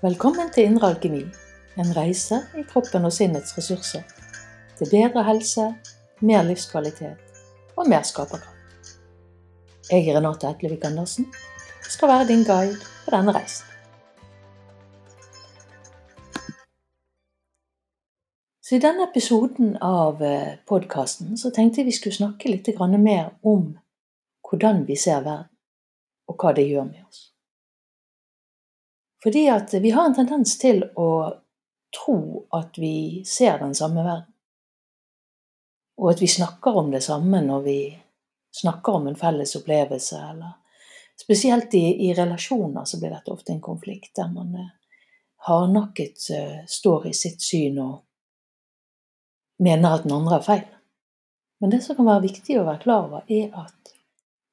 Velkommen til Indre alkemi, en reise i kroppen og sinnets ressurser. Til bedre helse, mer livskvalitet og mer skaperkraft. Jeg Renate Etlevik Andersen skal være din guide på denne reisen. Så I denne episoden av eh, podkasten tenkte jeg vi skulle snakke litt mer om hvordan vi ser verden, og hva det gjør med oss. Fordi at vi har en tendens til å tro at vi ser den samme verden. Og at vi snakker om det samme når vi snakker om en felles opplevelse. Eller spesielt i, i relasjoner så blir dette ofte en konflikt der man eh, hardnakket uh, står i sitt syn og mener at den andre har feil. Men det som kan være viktig å være klar over, er at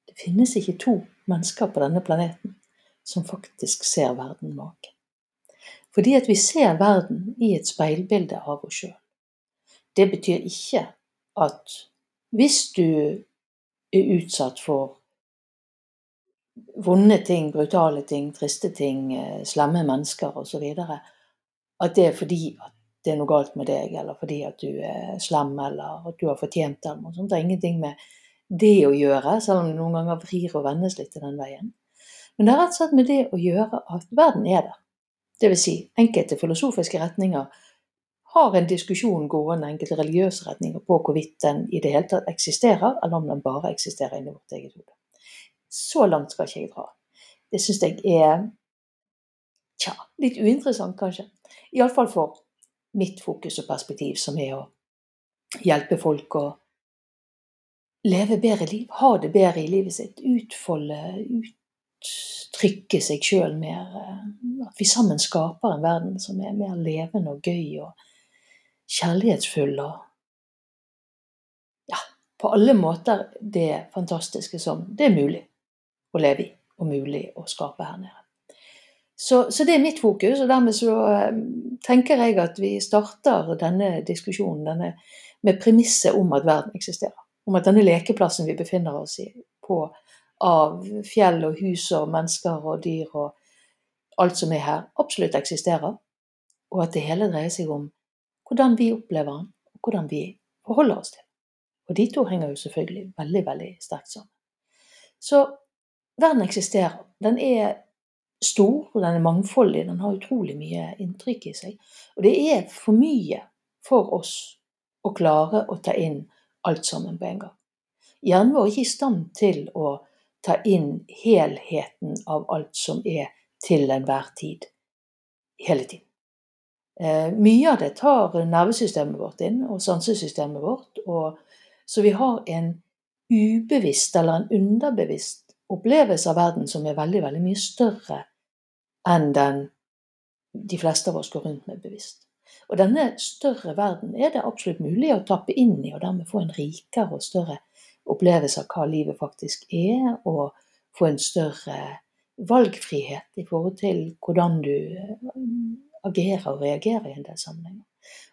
det finnes ikke to mennesker på denne planeten som faktisk ser verden naken. Fordi at vi ser verden i et speilbilde av oss sjøl. Det betyr ikke at hvis du er utsatt for vonde ting, brutale ting, triste ting, eh, slemme mennesker osv., at det er fordi at det er noe galt med deg, eller fordi at du er slem, eller at du har fortjent det. Det har ingenting med det å gjøre, selv om det noen ganger vrir og vendes litt i den veien. Men det har rett og slett med det å gjøre at verden er der. Dvs. Si, enkelte filosofiske retninger har en diskusjon gående, enkelte religiøse retninger, på hvorvidt den i det hele tatt eksisterer, eller om den bare eksisterer inni vårt eget hode. Så langt skal ikke jeg dra. Det syns jeg er tja, litt uinteressant, kanskje. Iallfall for mitt fokus og perspektiv, som er å hjelpe folk å leve bedre liv, ha det bedre i livet sitt, utfolde, ut, uttrykke seg sjøl mer. Eh, at vi sammen skaper en verden som er mer levende og gøy og kjærlighetsfull og Ja, på alle måter det fantastiske som det er mulig å leve i, og mulig å skape her nede. Så, så det er mitt fokus, og dermed så eh, tenker jeg at vi starter denne diskusjonen denne, med premisset om at verden eksisterer. Om at denne lekeplassen vi befinner oss i, på av fjell og hus og mennesker og dyr og alt som er her, absolutt eksisterer. Og at det hele dreier seg om hvordan vi opplever den, og hvordan vi forholder oss til den. Og de to henger jo selvfølgelig veldig, veldig sterkt sammen. Så verden eksisterer. Den er stor, og den er mangfoldig. Den har utrolig mye inntrykk i seg. Og det er for mye for oss å klare å ta inn alt sammen på en gang. Hjernen vår er ikke i stand til å ta inn helheten av alt som er til enhver tid, hele tiden. Eh, mye av det tar nervesystemet vårt inn, og sansesystemet vårt. Og, så vi har en ubevisst eller en underbevisst opplevelse av verden som er veldig, veldig mye større enn den de fleste av oss går rundt med bevisst. Og denne større verden er det absolutt mulig å tappe inn i, og dermed få en rikere og større opplevelse av hva livet faktisk er, og få en større valgfrihet i forhold til hvordan du eh, agerer og reagerer i en del sammenhenger.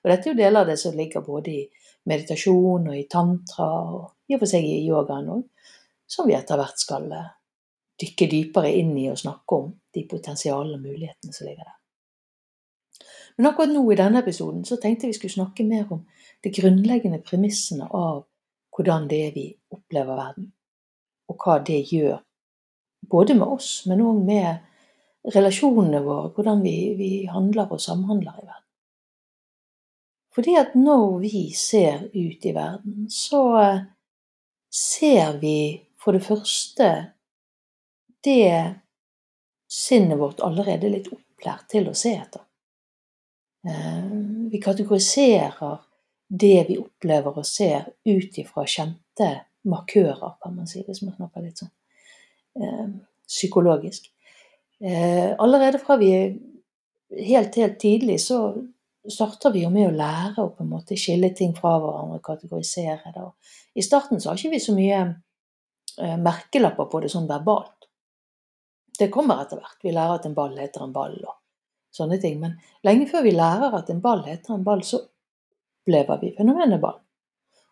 Og dette er jo deler av det som ligger både i meditasjon og i tantra, og i og for seg i yogaen òg, som vi etter hvert skal eh, dykke dypere inn i og snakke om de potensialene og mulighetene som ligger der. Men akkurat nå i denne episoden så tenkte jeg vi skulle snakke mer om de grunnleggende premissene av hvordan det er vi opplever verden, og hva det gjør. Både med oss, men òg med relasjonene våre, hvordan vi, vi handler og samhandler i verden. Fordi at når vi ser ut i verden, så ser vi for det første det sinnet vårt allerede er litt opplært til å se etter. Eh, vi kategoriserer det vi opplever og ser ut ifra kjente markører, kan man si, hvis man snakker litt sånn eh, psykologisk. Eh, allerede fra vi er helt, helt tidlig, så starter vi jo med å lære å på en måte skille ting fra hverandre, kategorisere det. I starten så har ikke vi så mye eh, merkelapper på det sånn verbalt. Det kommer etter hvert. Vi lærer at en ball heter en ball og sånne ting. Men lenge før vi lærer at en ball heter en ball, så opplever vi fenomenet ball.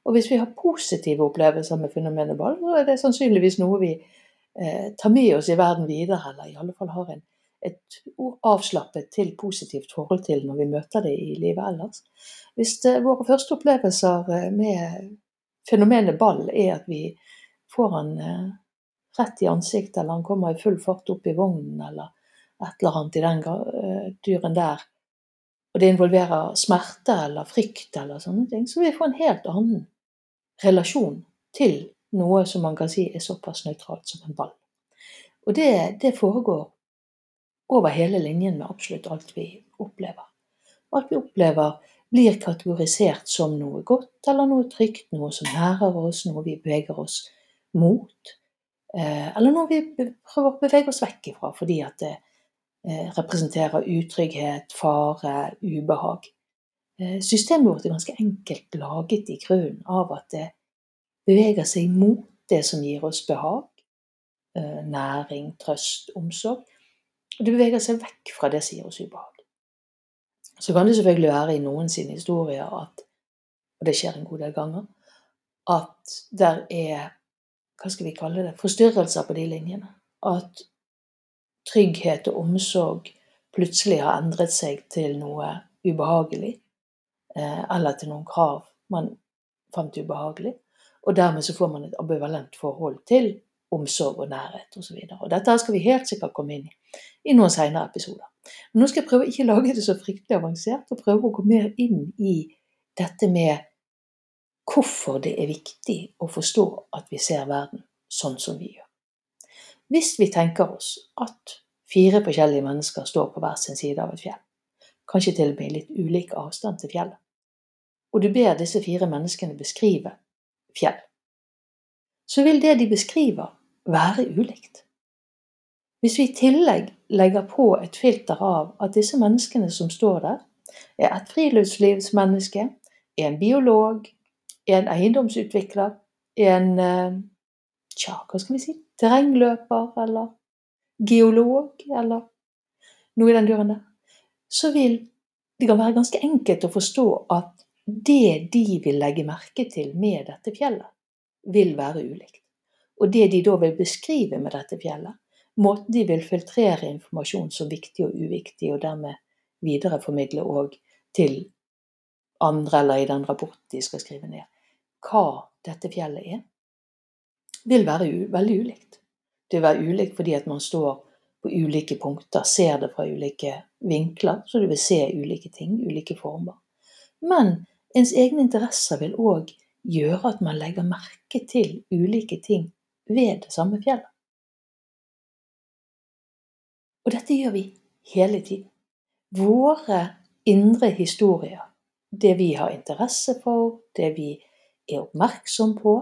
Og hvis vi har positive opplevelser med fenomenet ball, så er det sannsynligvis noe vi eh, tar med oss i verden videre, eller i alle fall har en, et avslappet til positivt forhold til når vi møter det i livet ellers. Hvis det, våre første opplevelser eh, med fenomenet ball er at vi får han eh, rett i ansiktet, eller han kommer i full fart opp i vognen, eller et eller annet i den dyren der, og det involverer smerte eller frykt eller sånne ting, så vil vi få en helt annen relasjon til noe som man kan si er såpass nøytralt som en ball. Og det, det foregår over hele linjen med absolutt alt vi opplever. Alt vi opplever, blir kategorisert som noe godt eller noe trygt, noe som nærer oss, noe vi beveger oss mot. Eh, eller noe vi prøver å bevege oss vekk ifra fordi at det eh, representerer utrygghet, fare, ubehag. Eh, systemet vårt er ganske enkelt laget i grunnen av at det beveger seg mot det som gir oss behag, næring, trøst, omsorg. Og det beveger seg vekk fra det som gir oss ubehag. Så kan det selvfølgelig være i noen sine historier at, og det skjer en god del ganger, at der er hva skal vi kalle det, forstyrrelser på de linjene. At trygghet og omsorg plutselig har endret seg til noe ubehagelig, eh, eller til noen krav man fant ubehagelig. Og dermed så får man et ambivalent forhold til omsorg og nærhet osv. Dette skal vi helt sikkert komme inn i i noen senere episoder. Men nå skal jeg prøve ikke lage det så fryktelig avansert, og prøve å gå mer inn i dette med hvorfor det er viktig å forstå at vi ser verden sånn som vi gjør. Hvis vi tenker oss at fire forskjellige mennesker står på hver sin side av et fjell, kanskje til og med i litt ulik avstand til fjellet, og du ber disse fire menneskene beskrive fjell, så vil det de beskriver, være ulikt. Hvis vi i tillegg legger på et filter av at disse menneskene som står der, er et friluftslivsmenneske, en biolog, en eiendomsutvikler, er en eh, tja, hva skal vi si, terrengløper eller geolog eller noe i den duren der, så vil det kan være ganske enkelt å forstå at det de vil legge merke til med dette fjellet, vil være ulikt. Og det de da vil beskrive med dette fjellet, måten de vil filtrere informasjon som viktig og uviktig, og dermed videreformidle òg til andre eller i den rapporten de skal skrive ned, hva dette fjellet er, vil være veldig ulikt. Det vil være ulikt fordi at man står på ulike punkter, ser det fra ulike vinkler, så du vil se ulike ting, ulike former. Men ens egne interesser vil òg gjøre at man legger merke til ulike ting ved det samme fjellet. Og dette gjør vi hele tiden. Våre indre historier, det vi har interesse for, det vi er oppmerksom på,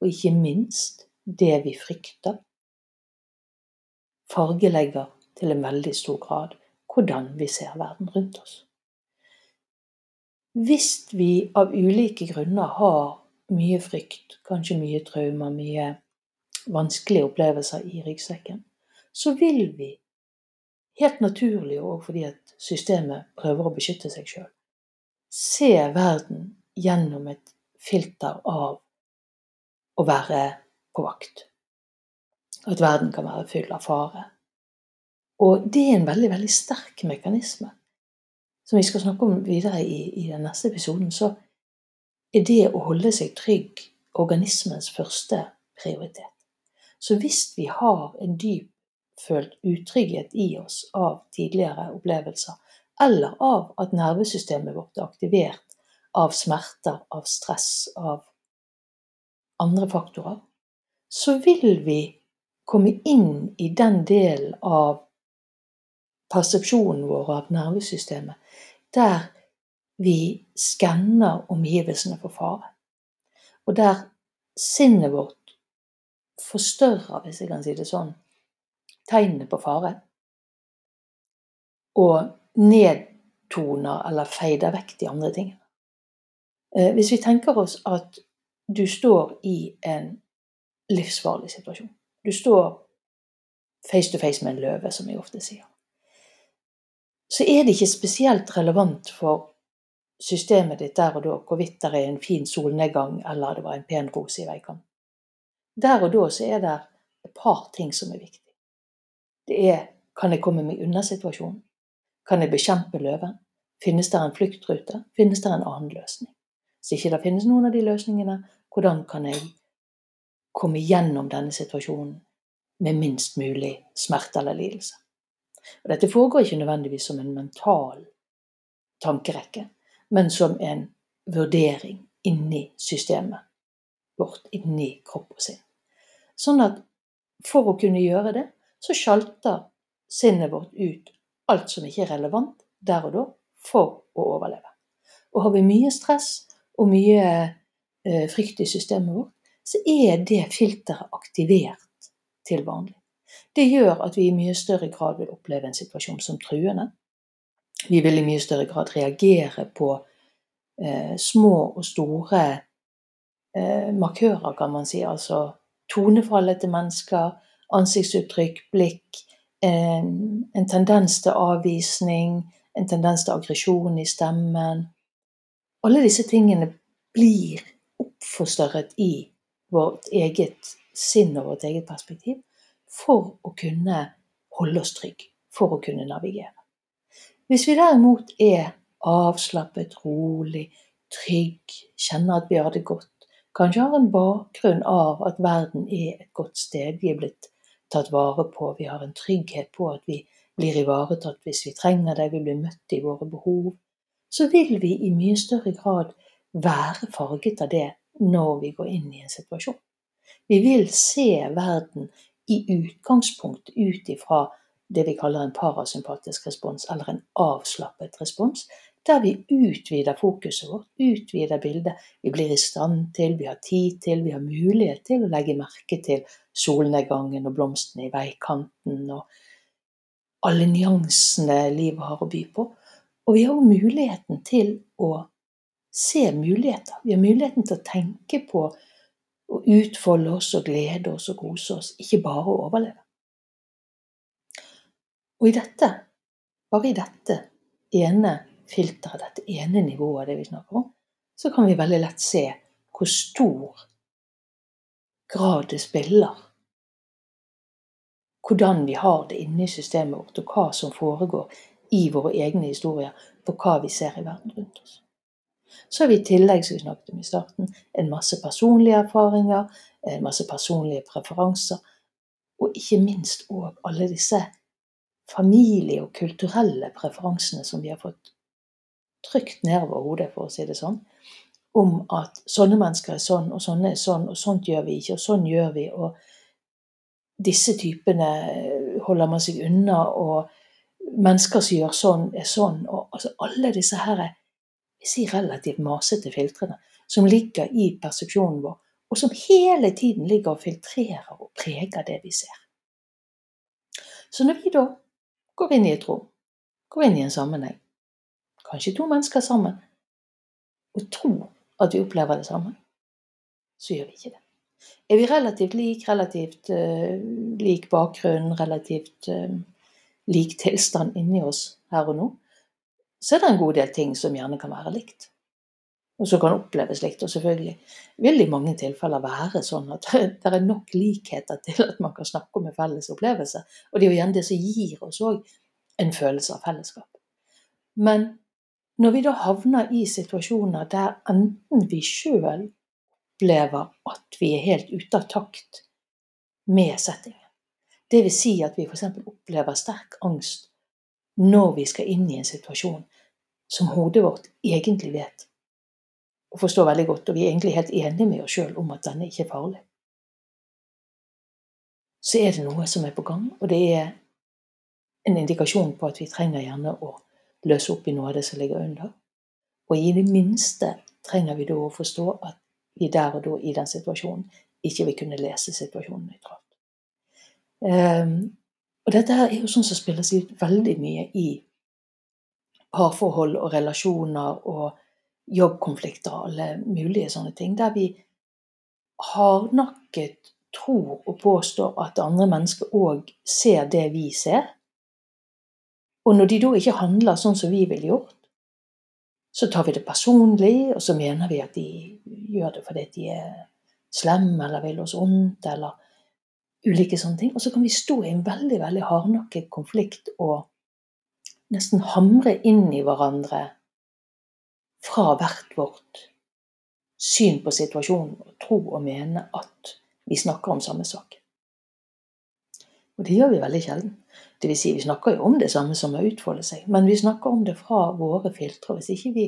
og ikke minst det vi frykter, fargelegger til en veldig stor grad hvordan vi ser verden rundt oss. Hvis vi av ulike grunner har mye frykt, kanskje mye traumer, mye vanskelige opplevelser i ryggsekken, så vil vi helt naturlig og fordi at systemet prøver å beskytte seg sjøl. Se verden gjennom et filter av å være på vakt. At verden kan være full av fare. Og det er en veldig, veldig sterk mekanisme. Som vi skal snakke om videre i, i den neste episoden, så er det å holde seg trygg organismens første prioritet. Så hvis vi har en dyp følt utrygghet i oss av tidligere opplevelser, eller av at nervesystemet vårt er aktivert av smerter, av stress, av andre faktorer, så vil vi komme inn i den delen av persepsjonen vår av nervesystemet der vi skanner omgivelsene for fare. Og der sinnet vårt forstørrer, hvis jeg kan si det sånn, tegnene på fare. Og nedtoner eller feider vekk de andre tingene. Eh, hvis vi tenker oss at du står i en livsfarlig situasjon Du står face to face med en løve, som jeg ofte sier. Så er det ikke spesielt relevant for systemet ditt der og da hvorvidt det er en fin solnedgang eller det var en pen rose i veikanten. Der og da så er det et par ting som er viktig. Det er Kan jeg komme meg unna situasjonen? Kan jeg bekjempe løven? Finnes det en fluktrute? Finnes det en annen løsning? Hvis ikke det finnes noen av de løsningene, hvordan kan jeg komme gjennom denne situasjonen med minst mulig smerte eller lidelse? Og dette foregår ikke nødvendigvis som en mental tankerekke, men som en vurdering inni systemet vårt, inni kroppen sin. Sånn at for å kunne gjøre det, så sjalter sinnet vårt ut alt som ikke er relevant der og da, for å overleve. Og har vi mye stress og mye eh, frykt i systemet vårt, så er det filteret aktivert til vanlig. Det gjør at vi i mye større grad vil oppleve en situasjon som truende. Vi vil i mye større grad reagere på eh, små og store eh, markører, kan man si. Altså tonefallet til mennesker, ansiktsuttrykk, blikk. En, en tendens til avvisning, en tendens til aggresjon i stemmen. Alle disse tingene blir oppforstørret i vårt eget sinn og vårt eget perspektiv for å kunne holde oss trygge, for å kunne navigere. Hvis vi derimot er avslappet, rolig, trygg, kjenner at vi har det godt, kanskje har en bakgrunn av at verden er et godt sted, vi er blitt tatt vare på, vi har en trygghet på at vi blir ivaretatt hvis vi trenger det, vi blir møtt i våre behov, så vil vi i mye større grad være farget av det når vi går inn i en situasjon. Vi vil se verden i utgangspunkt ut ifra det vi kaller en parasympatisk respons, eller en avslappet respons, der vi utvider fokuset vårt, utvider bildet. Vi blir i stand til, vi har tid til, vi har mulighet til å legge merke til solnedgangen og blomstene i veikanten og alle nyansene livet har å by på. Og vi har muligheten til å se muligheter. Vi har muligheten til å tenke på å utfolde oss og glede oss og kose oss, ikke bare å overleve. Og i dette, bare i dette ene filteret, dette ene nivået det vi snakker om, så kan vi veldig lett se hvor stor grad det spiller. Hvordan vi har det inni systemet vårt, og hva som foregår i våre egne historier på hva vi ser i verden rundt oss. Så har vi i tillegg, som vi snakket om i starten, en masse personlige erfaringer, en masse personlige preferanser, og ikke minst òg alle disse familie- og kulturelle preferansene som vi har fått trykt nedover hodet, for å si det sånn, om at sånne mennesker er sånn, og sånne er sånn, og sånt gjør vi ikke, og sånn gjør vi, og disse typene holder man seg unna, og mennesker som gjør sånn, er sånn, og altså alle disse her vi sier relativt masete filtrene som ligger i persepsjonen vår, og som hele tiden ligger og filtrerer og preger det vi ser. Så når vi da går inn i et rom, går inn i en sammenheng, kanskje to mennesker sammen, og tror at vi opplever det samme, så gjør vi ikke det. Er vi relativt lik, relativt uh, lik bakgrunn, relativt uh, lik tilstand inni oss her og nå, så er det en god del ting som gjerne kan være likt og som kan oppleves likt. Og selvfølgelig vil det i mange tilfeller være sånn at det er nok likheter til at man kan snakke om en felles opplevelse. Og det er jo gjerne det som gir oss òg en følelse av fellesskap. Men når vi da havner i situasjoner der enten vi sjøl opplever at vi er helt ute av takt med settingen, dvs. Si at vi f.eks. opplever sterk angst når vi skal inn i en situasjon som hodet vårt egentlig vet og forstår veldig godt, og vi er egentlig helt enige med oss sjøl om at denne ikke er farlig. Så er det noe som er på gang, og det er en indikasjon på at vi trenger gjerne å løse opp i noe av det som ligger under. Og i det minste trenger vi da å forstå at vi der og da i den situasjonen ikke vil kunne lese situasjonen nøytralt. Og dette her er jo sånn som spiller seg ut veldig mye i parforhold og relasjoner og jobbkonflikter og alle mulige sånne ting, der vi hardnakket tror og påstår at andre mennesker òg ser det vi ser. Og når de da ikke handler sånn som vi ville gjort, så tar vi det personlig, og så mener vi at de gjør det fordi de er slemme eller vil oss ondt, eller ulike sånne ting. Og så kan vi stå i en veldig veldig hardnakket konflikt og nesten hamre inn i hverandre fra hvert vårt syn på situasjonen og tro og mene at vi snakker om samme sak. Og det gjør vi veldig sjelden. Det vil si, vi snakker jo om det samme som å utfolde seg, men vi snakker om det fra våre filtre. Hvis ikke vi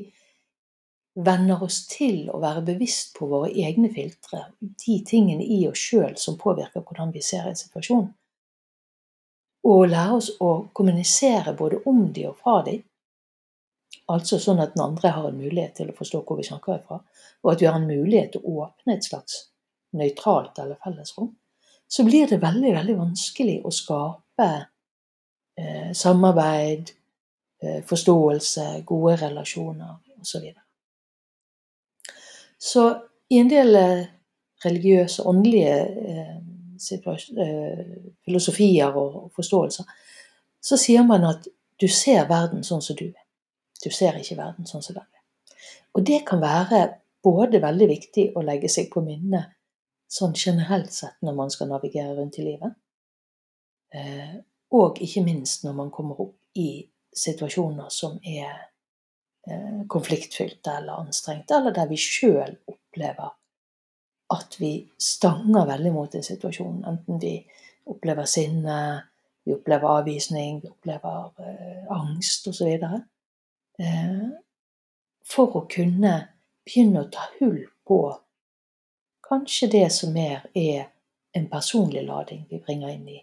venner oss til å være bevisst på våre egne filtre, de tingene i oss sjøl som påvirker hvordan vi ser en situasjon, og lære oss å kommunisere både om de og fra de, altså sånn at den andre har en mulighet til å forstå hvor vi snakker ifra, og at vi har en mulighet til å åpne et slags nøytralt eller fellesrom, så blir det veldig, veldig vanskelig å skape eh, samarbeid, eh, forståelse, gode relasjoner osv. Så, i en del eh, religiøse, åndelige eh, eh, filosofier og forståelser, så sier man at du ser verden sånn som du er. Du ser ikke verden sånn som den er. Og det kan være både veldig viktig å legge seg på minnet sånn generelt sett når man skal navigere rundt i livet. Eh, og ikke minst når man kommer opp i situasjoner som er konfliktfylte eller anstrengte, eller der vi sjøl opplever at vi stanger veldig mot en situasjon. Enten vi opplever sinne, vi opplever avvisning, vi opplever eh, angst osv. Eh, for å kunne begynne å ta hull på kanskje det som mer er en personlig lading vi bringer inn i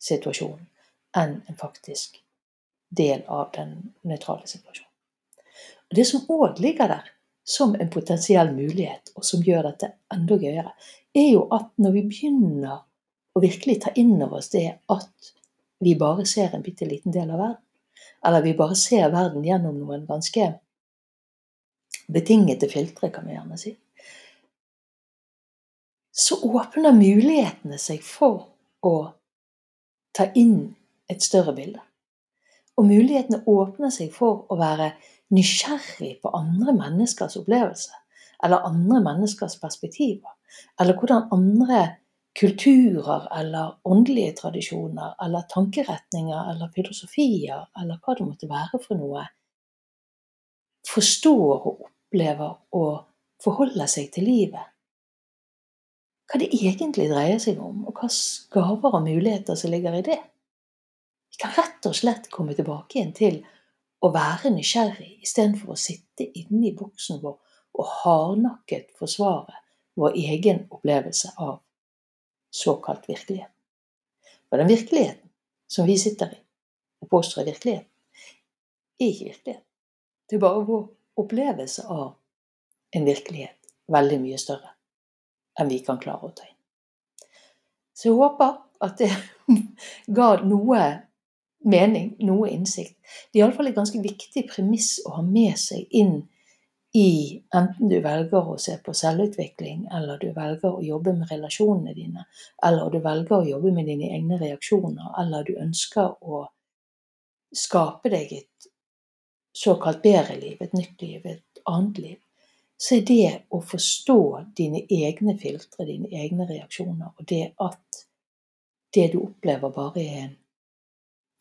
situasjonen, enn en faktisk del av den nøytrale situasjonen. Det som òg ligger der som en potensiell mulighet, og som gjør dette enda gøyere, er jo at når vi begynner å virkelig ta inn over oss det at vi bare ser en bitte liten del av verden, eller vi bare ser verden gjennom noen ganske betingete filtre, kan vi gjerne si, så åpner mulighetene seg for å ta inn et større bilde. Og mulighetene åpner seg for å være nysgjerrig på andre menneskers opplevelse, eller andre menneskers perspektiver, eller hvordan andre kulturer eller åndelige tradisjoner eller tankeretninger eller filosofier eller hva det måtte være for noe, forstår og opplever og forholder seg til livet hva det egentlig dreier seg om, og hva gaver og muligheter som ligger i det. Vi kan rett og slett komme tilbake igjen til å være nysgjerrig istedenfor å sitte inne i boksen vår og hardnakket forsvare vår egen opplevelse av såkalt virkelighet. For den virkeligheten som vi sitter i og påstår er virkeligheten, er ikke virkelighet. Det er bare vår opplevelse av en virkelighet veldig mye større enn vi kan klare å ta inn. Så jeg håper at det ga noe mening, noe innsikt. Det er iallfall et ganske viktig premiss å ha med seg inn i enten du velger å se på selvutvikling, eller du velger å jobbe med relasjonene dine, eller du velger å jobbe med dine egne reaksjoner, eller du ønsker å skape deg et såkalt bedre liv, et nytt liv, et annet liv så er det å forstå dine egne filtre, dine egne reaksjoner, og det at det du opplever, bare er en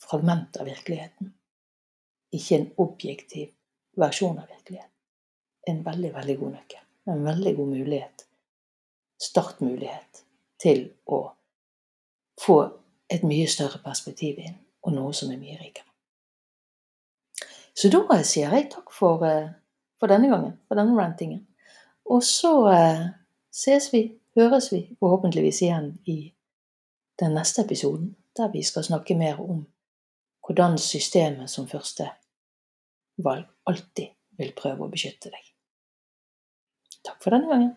fragment av virkeligheten, ikke en objektiv versjon av virkeligheten, en veldig, veldig god nøkkel. En veldig god mulighet, startmulighet, til å få et mye større perspektiv inn, og noe som er mye rikere. Så da sier jeg takk for eh, for denne gangen, for denne rantingen. Og så eh, ses vi, høres vi forhåpentligvis igjen i den neste episoden, der vi skal snakke mer om hvordan systemet som første valg alltid vil prøve å beskytte deg. Takk for denne gangen.